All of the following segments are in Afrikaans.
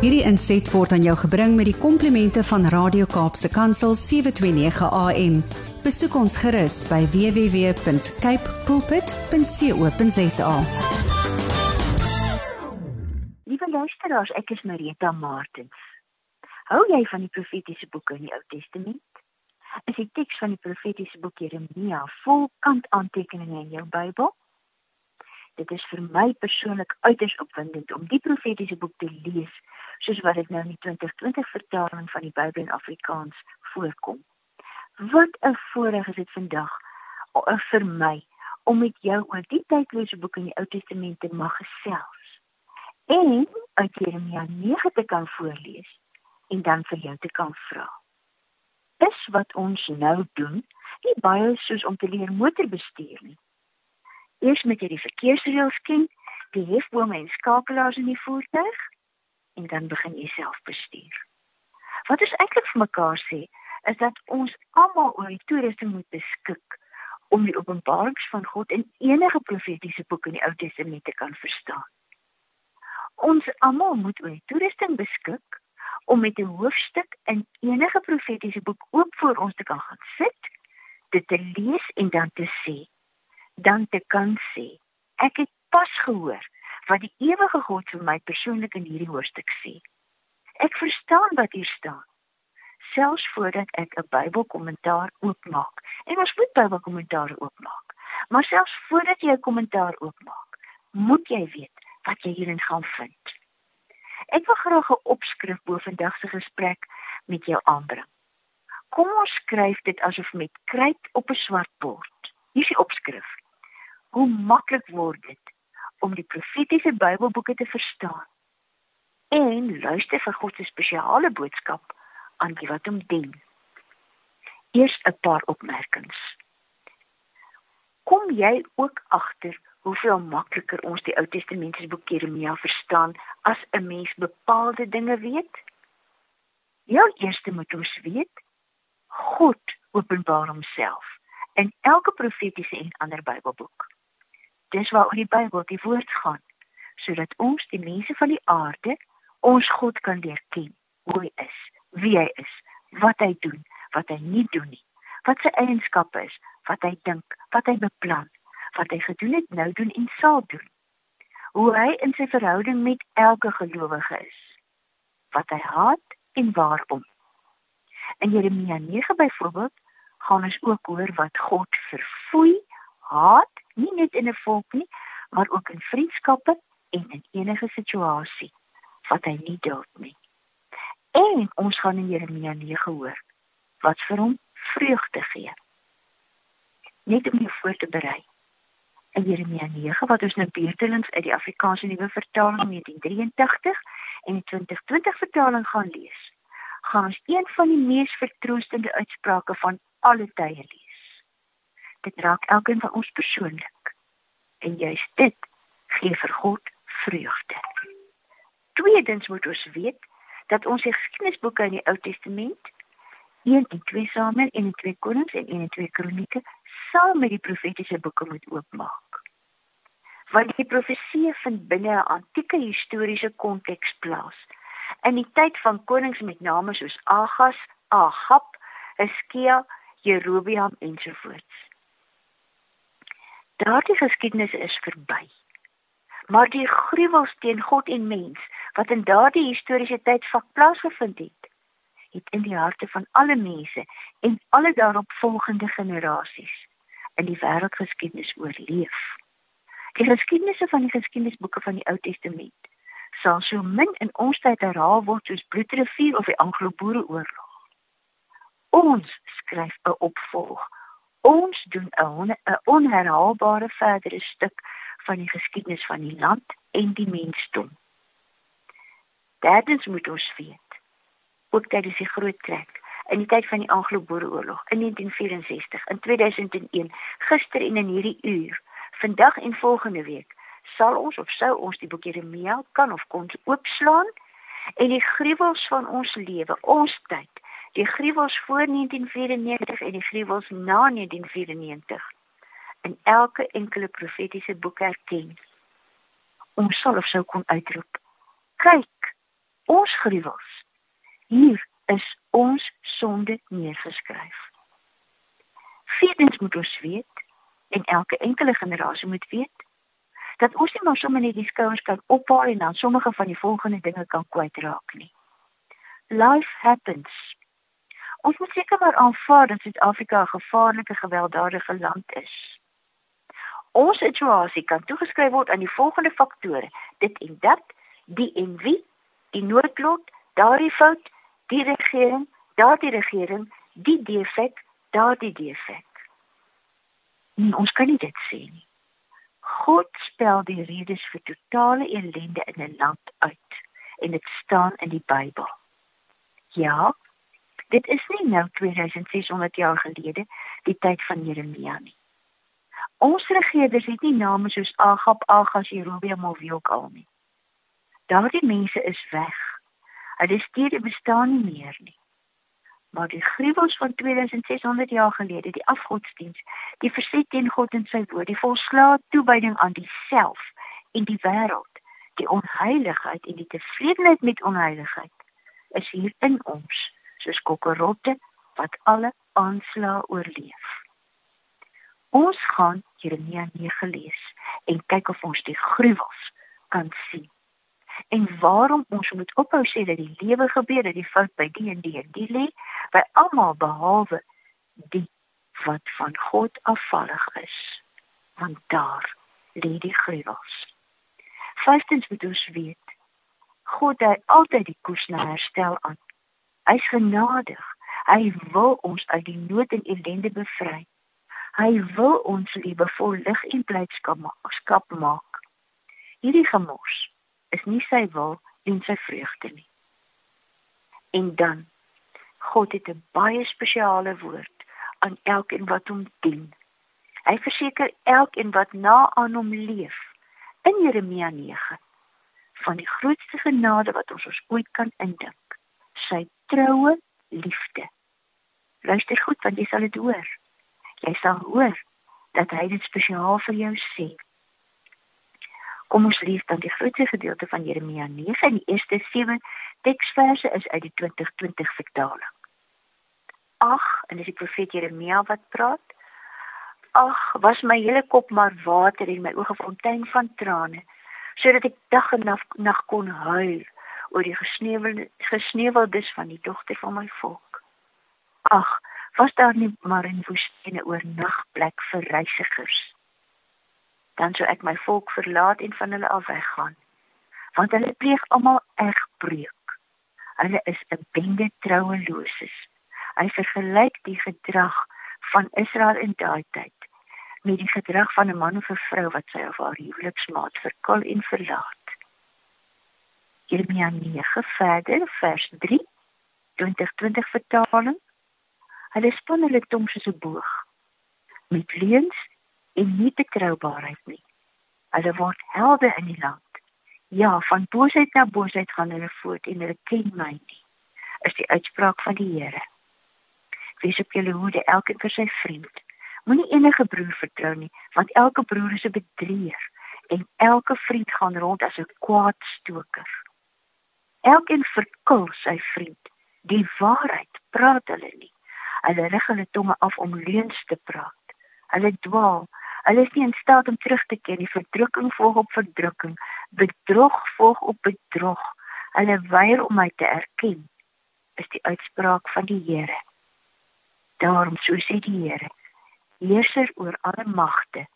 Hierdie inset word aan jou gebring met die komplimente van Radio Kaapse Kansel 729 AM. Besoek ons gerus by www.cape pulpit.co.za. Liewe luisteraars, ek is Marita Martins. Hou jy van die profetiese boeke in die Ou Testament? Is die teks van die profetiese boek Jeremia vol kantaantekeninge in jou Bybel? Dit is vir my persoonlik uiters opwindend om die profetiese boek te lees soos wat dit nou in die 2020 vertaling van die Bybel in Afrikaans voorkom. Wat 'n voorreg is dit vandag vir my om met jou oor die tydlose boek in die Ou Testament te mag gesels. En uit Jeremia 9 te kan voorlees en dan vir jou te kan vra. Dis wat ons nou doen, nie baie soos om te leer motorbestuur nie. Eers moet jy die verkeersreëls ken, die hefbome en skakelaars in die voertuig en dan begin jy self bestuur. Wat ons eintlik vir mekaar sê, is dat ons almal oor die toerusting moet beskik om die openbarings van God in enige profetiese boek in die Ou Testament te kan verstaan. Ons almal moet oor die toerusting beskik om met 'n hoofstuk in enige profetiese boek oop voor ons te kan gaan sit, dit te lees en dan te sê, dan te kan sê, ek het pas gehoor wat die ewige God vir my persoonlik in hierdie hoofstuk sê. Ek verstaan wat hier staan. Selfs voordat ek 'n Bybelkommentaar oopmaak. En ons moet Bybelkommentaar oopmaak. Maar selfs voordat jy 'n kommentaar oopmaak, moet jy weet wat jy hierin gaan vind. Ek wil graag 'n opskrif bo vandag se gesprek met jou aanbring. Kom ons skryf dit asof met kryt op 'n swart bord. Hier is die opskrif. Hoe maklik word dit om die profetiese Bybelboeke te verstaan en luister vir God se spesiale boodskap aan die wat hom dien. Eers 'n paar opmerkings. Kom jy ook agter hoeveel makliker ons die Ou Testamentiese boek Jeremia verstaan as 'n mens bepaalde dinge weet? Ja, eers moet ons weet God openbaar homself in elke profetiese en ander Bybelboek. Dis waaroor die Bybel die woord gaan, sodat ons die mense van die aarde ons God kan leer ken, hoe hy is, wie hy is, wat hy doen, wat hy nie doen nie, wat sy eienskappe is, wat hy dink, wat hy beplan, wat hy gedoen het, nou doen en sal doen. Hoe hy in sy verhouding met elke gelowige is, wat hy haat en waarom. In Jeremia 9 byvoorbeeld gaan ons ook hoor wat God verfoei, haat nie net in 'n volk nie, maar ook in vriendskappe en in enige situasie wat hy nie duld nie. En ons gaan in Jeremia 9 hoor wat vir hom vreugde gee. Net om jou voor te berei. In Jeremia 9 wat ons nou beurtelings uit die Afrikaanse Nuwe Vertaling 1983 en die 2020 vertaling gaan lees, gaan ons een van die mees vertroostende uitsprake van alle tye lees dit raak elkeen van ons persoonlik. En juist dit gee vir God vreugde. Tweedens moet ons weet dat ons geskiedenisboeke in die Ou Testament 1 en 2 Samuel en 2 Konings en 1 en 2 Kronieke saam met die profetiese boeke moet oopmaak. Want die profesie vind binne 'n antieke historiese konteks plaas. In die tyd van konings met name soos Agas, Ahab, Hizkia, Jerobeam ensovoorts. Daardie geskiedenis is verby. Maar die gruwels teen God en mens wat in daardie historiese tyd van plaasgevind het, het in die harte van alle mense en alle daaropvolgende generasies in die wêreldgeskiedenis oorleef. Die geskiedenisse van die geskiedenisboeke van die Ou Testament sal so min in ons tyd herhaal word soos Bloedrivier of die Anglo-Boereoorlog. Ons skryf 'n opvolg Ons doen 'n 'n onherhaalbare verdere stuk van die geskiedenis van die land en die mensdom. Derdens moet ons weet ook dat dis die groot trek in die tyd van die Anglo-Boereoorlog in 1964, in 2001, gister en in hierdie uur, vandag en volgende week sal ons of sou ons die boek Jeremia kan of kon oopslaan en die gruwels van ons lewe, ons tyd die gruwels voor 1994 en die gruwels na 1994 in elke enkele profetiese boek erken. Ons sal of sou kon uitroep. Kyk, ons gruwels. Hier is ons sonde neergeskryf. Vierdens moet ons weet en elke enkele generasie moet weet dat ons nie maar sommer net die skouers kan ophaal en dan sommige van die volgende dinge kan kwytraak nie. Life happens. Ons moet seker maar aanvaar dat Suid-Afrika 'n gevaarlike, gewelddadige land is. Ons situasie kan toegeskryf word aan die volgende faktore: dit en dat, die en wie, die noodlot, daardie fout, die regering, daardie regering, die defek, daardie defek. Nee, ons kan nie dit sê nie. God spel die redes vir totale ellende in 'n land uit en dit staan in die Bybel. Ja, dit is nie nou 2600 jaar gelede die tyd van Jeremia nie. Ons regerders het nie name soos Agab, Agas, Jerobeam of wie ook al nie. Daardie mense is weg. Hulle stede bestaan nie meer nie maar die gruwels van 2600 jaar gelede, die afgodsdiens, die verset teen God en sy woord, die volslae toewyding aan diself en die wêreld, die onheiligheid en die tevredenheid met onheiligheid is hier in ons, soos kokkerotte wat alle aanslae oorleef. Ons gaan Jeremia 9 lees en kyk of ons die gruwels kan sien. En waarom ons moet ophou sê dat die lewe gebeur dat die fout by die en die en die lê by almal behalwe die wat van God afvallig is. Want daar lê die gruwels. Vyftens moet ons weet God het altyd die koers na herstel aan hy's genadig hy wil ons uit die nood en ellende bevry hy wil ons liefdevol lig en blydskap maak hierdie gemors is nie sy wil en sy vreugde nie. En dan God het 'n baie spesiale woord aan elkeen wat hom dien. Hy verseker elkeen wat na aan hom leef in Jeremia 9 van die grootste genade wat ons, ons ooit kan indink, sy troue liefde. Luister goed want jy sal dit hoor. Jy sal hoor dat hy dit spesiaal vir jou sê. Kom ons lees dan die grootste gedeelte van Jeremia 9 en die eerste 7 teksverse is uit die 2020 vertaling. Ag, en dis die profeet Jeremia wat praat. Ag, was my hele kop maar water en my oë fontein van trane, sodat ek dag en nag kon huil oor die gesneuwelde gesneuweldes van die dogter van my volk. Ag, was daar nie maar 'n woestyn oor nagplek vir reisigers dan sou ek my volk verlaat en van hulle af weggaan. Want hulle pleeg almal egbreuk. Hulle is 'n bende troueloses. Hy vergelyk die gedrag van Israel in daai tyd met die gedrag van 'n man of 'n vrou wat sy of haar huweliksmaat verkil en verlaat. Jeremia 9 verder vers 3 2020 vertaling. Hulle span hulle tong soos 'n boog met leuns en nie betroubaarheid nie. Hulle word helde in die land. Ja, van boosheid na boosheid gaan hulle voort en hulle ken my nie. Is die uitspraak van die Here. Wees op julle hoede elkeen vir sy vriend. Moenie enige broer vertrou nie, want elke broer is 'n bedrieger en elke vriend gaan rond as 'n kwaadstoker. Elkeen verkil sy vriend. Die waarheid praat hulle nie. Hulle rig hulle tonge af om leuns te praat. Hulle dwaal Hulle is nie in staat om terug te keer nie. Verdrukking volg op verdrukking. Bedrog volg op bedrog. Hulle weier om my te erken. Is die uitspraak van die Here. Daarom so sê die Here, heerser oor alle magte.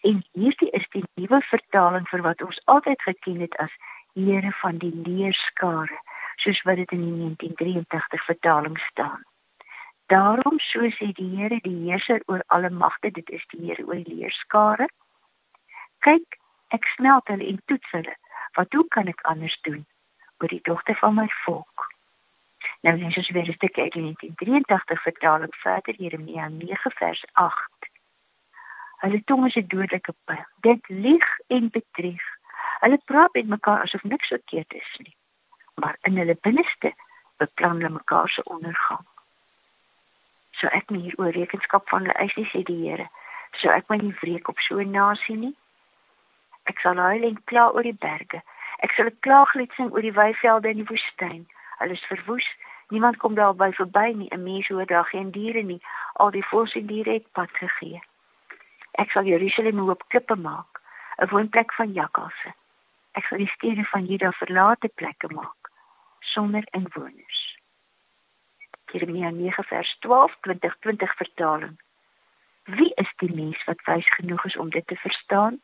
En hierdie is die nuwe vertaling vir wat ons altyd geken het as Here van die leerskare, soos wat dit in die 1983 vertaling staan. Daarom so sê die Here, die heerser oor alle magte, dit is die Here oor die leerskare. Kyk, ek smelt hulle en toets hulle. Wat hoe kan ek anders doen oor die dogter van my volk? Nou lees ons weer 'n stukkie uit die 1983 vertaling verder Jeremia 9 vers 8. Hulle tong is 'n dodelike pyl. Dit lieg en bedrieg. Hulle praat met mekaar asof niks verkeerd is nie. Maar in hulle binneste beplan hulle mekaar se ondergang so ek nie hier oor rekenskap van hulle eis nie sê die Here so ek my nie wreek op so 'n nasie nie ek sal huil en kla oor die berge Ek sal klaaglied sing oor die weivelde in die woestyn. Hulle is verwoes. Niemand kom daarby verby nie. 'n Mens hoor daar geen diere nie. Al die voëls en het pad gegee. Ek sal Jerusalem op klippe maak, 'n woonplek van jakkalse. Ek sal die stede van Juda verlate plekke maak sonder inwoners. Jeremia 9 vers 12 2020 vertaling. Wie is die mens wat wys genoeg is om dit te verstaan?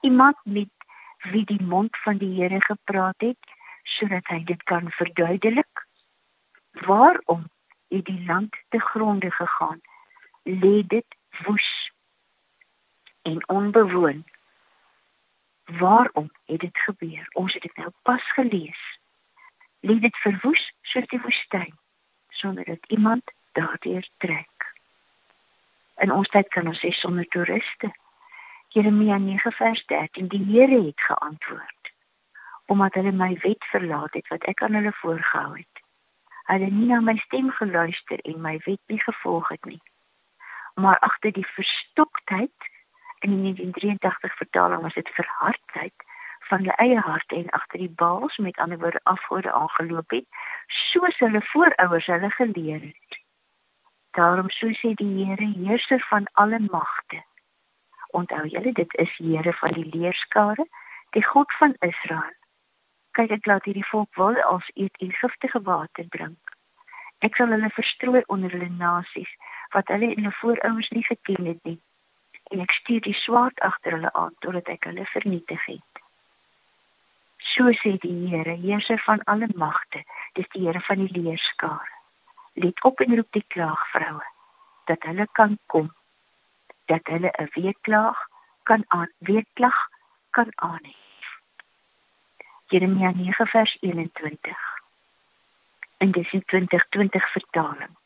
Iemand met wie die mond van die Here gepraat het sodat hy dit kan verduidelik. Waarom het die land te gronde gegaan? Lê dit woes en onbewoon? Waarom het dit gebeur? Ons het dit nou pas gelees. Lê dit verwoes soos die woestyn sonder dat iemand daardeur trek. In ons tyd kan ons sê sonder toeriste. Jeremia 9 vers 13 die Here het geantwoord omdat hulle my wet verlaat het wat ek aan hulle voorgehou het. Hulle nie na my stem geluister en my wet nie gevolg het nie. Maar agter die verstoktheid in die 1983 vertaling was dit verhardheid van hulle eie harte en agter die baals met ander woorde afgode aangeloop het soos hulle voorouers hulle geleer het. Daarom so sê die Here heerser van alle magte. Onthou julle dit is Here van die leerskare, die God van Israel kyk ek laat hierdie volk wil as eet en giftige water drink. Ek sal hulle verstrooi onder hulle nasies wat hulle en hulle voorouers nie geken het nie. En ek stuur die swaard agter hulle aan totdat ek hulle vernietig het. So sê die Here, Heerser van alle magte, dis die Here van die leerskare. Let op en roep die klaagvroue dat hulle kan kom dat hulle 'n weeklaag kan aan weeklag kan aan hê. Jeremia 9 vers 21. In die 2020 vertaling.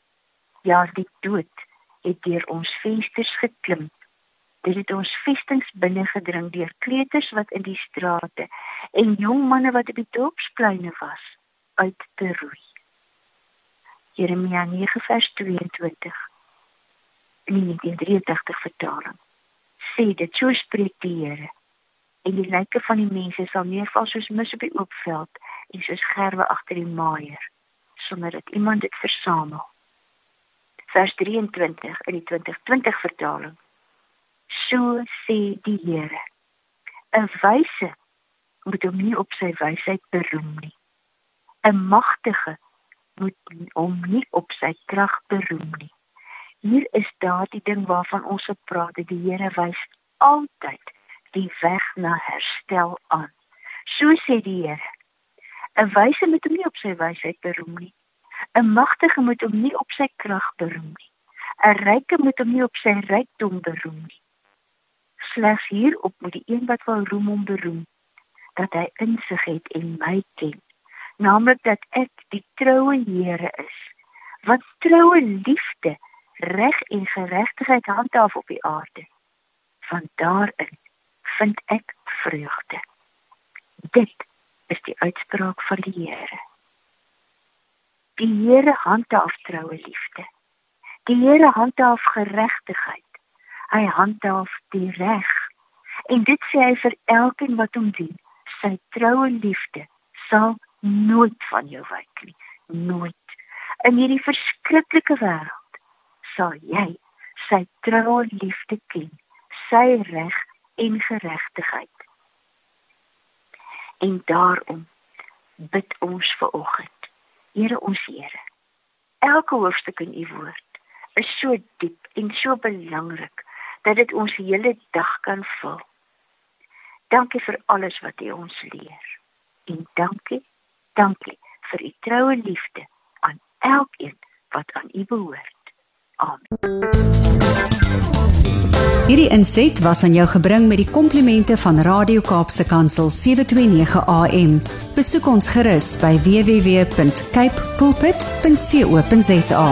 Ja, die dood het deur ons vensters geklim. Dit het ons vestings binne gedring deur kleuters wat in die strate en jong manne wat op die dorpspleine was uit te roei. Jeremia 9 vers 22. In die 83 vertaling. Sê dit so spreek die Here en die lyke van die mense sal neerval soos mis op die oop veld en soos gerwe agter die maaier sonder dat iemand dit versamel. Vers 23 in die 2020 vertaling. So sê die Here. 'n Wyse moet hom nie op sy wysheid beroem nie. 'n Magtige moet hom nie op sy krag beroem nie. Hier is daardie ding waarvan ons gepraat het. Die Here wys altyd die weg na herstel aan. So sê die Here. 'n Wyse moet hom nie op sy wysheid beroem nie. 'n Magtige moet hom nie op sy krag beroem nie. 'n Ryke moet hom nie op sy rykdom beroem nie. Slegs hierop moet die een wat wil roem hom beroem dat hy insig het en my ken, naamlik dat ek die troue Here is wat troue liefde, reg en geregtigheid handhaaf op die aarde. Van daarin vind ek vreugde. Dit is die uitspraak van die Here. Die Here handhaaf troue liefde. Die Here handhaaf geregtigheid. Hy handhaaf die reg. En dit sê hy vir elkeen wat hom dien. Sy troue liefde sal nooit van jou wyk nie. Nooit. In hierdie verskriklike wêreld sal jy sy troue liefde ken. Sy reg en geregtigheid. En daarom bid ons ver oggend. Here ons Here. Elke hoofstuk in u woord is so diep en so belangrik dat dit ons hele dag kan vul. Dankie vir alles wat u ons leer. En dankie, dankie vir u troue liefde aan elkeen wat aan u behoort. Amen. Hierdie inset was aan jou gebring met die komplimente van Radio Kaapse Kansel 729 AM. Besoek ons gerus by www.cape pulpit.co.za.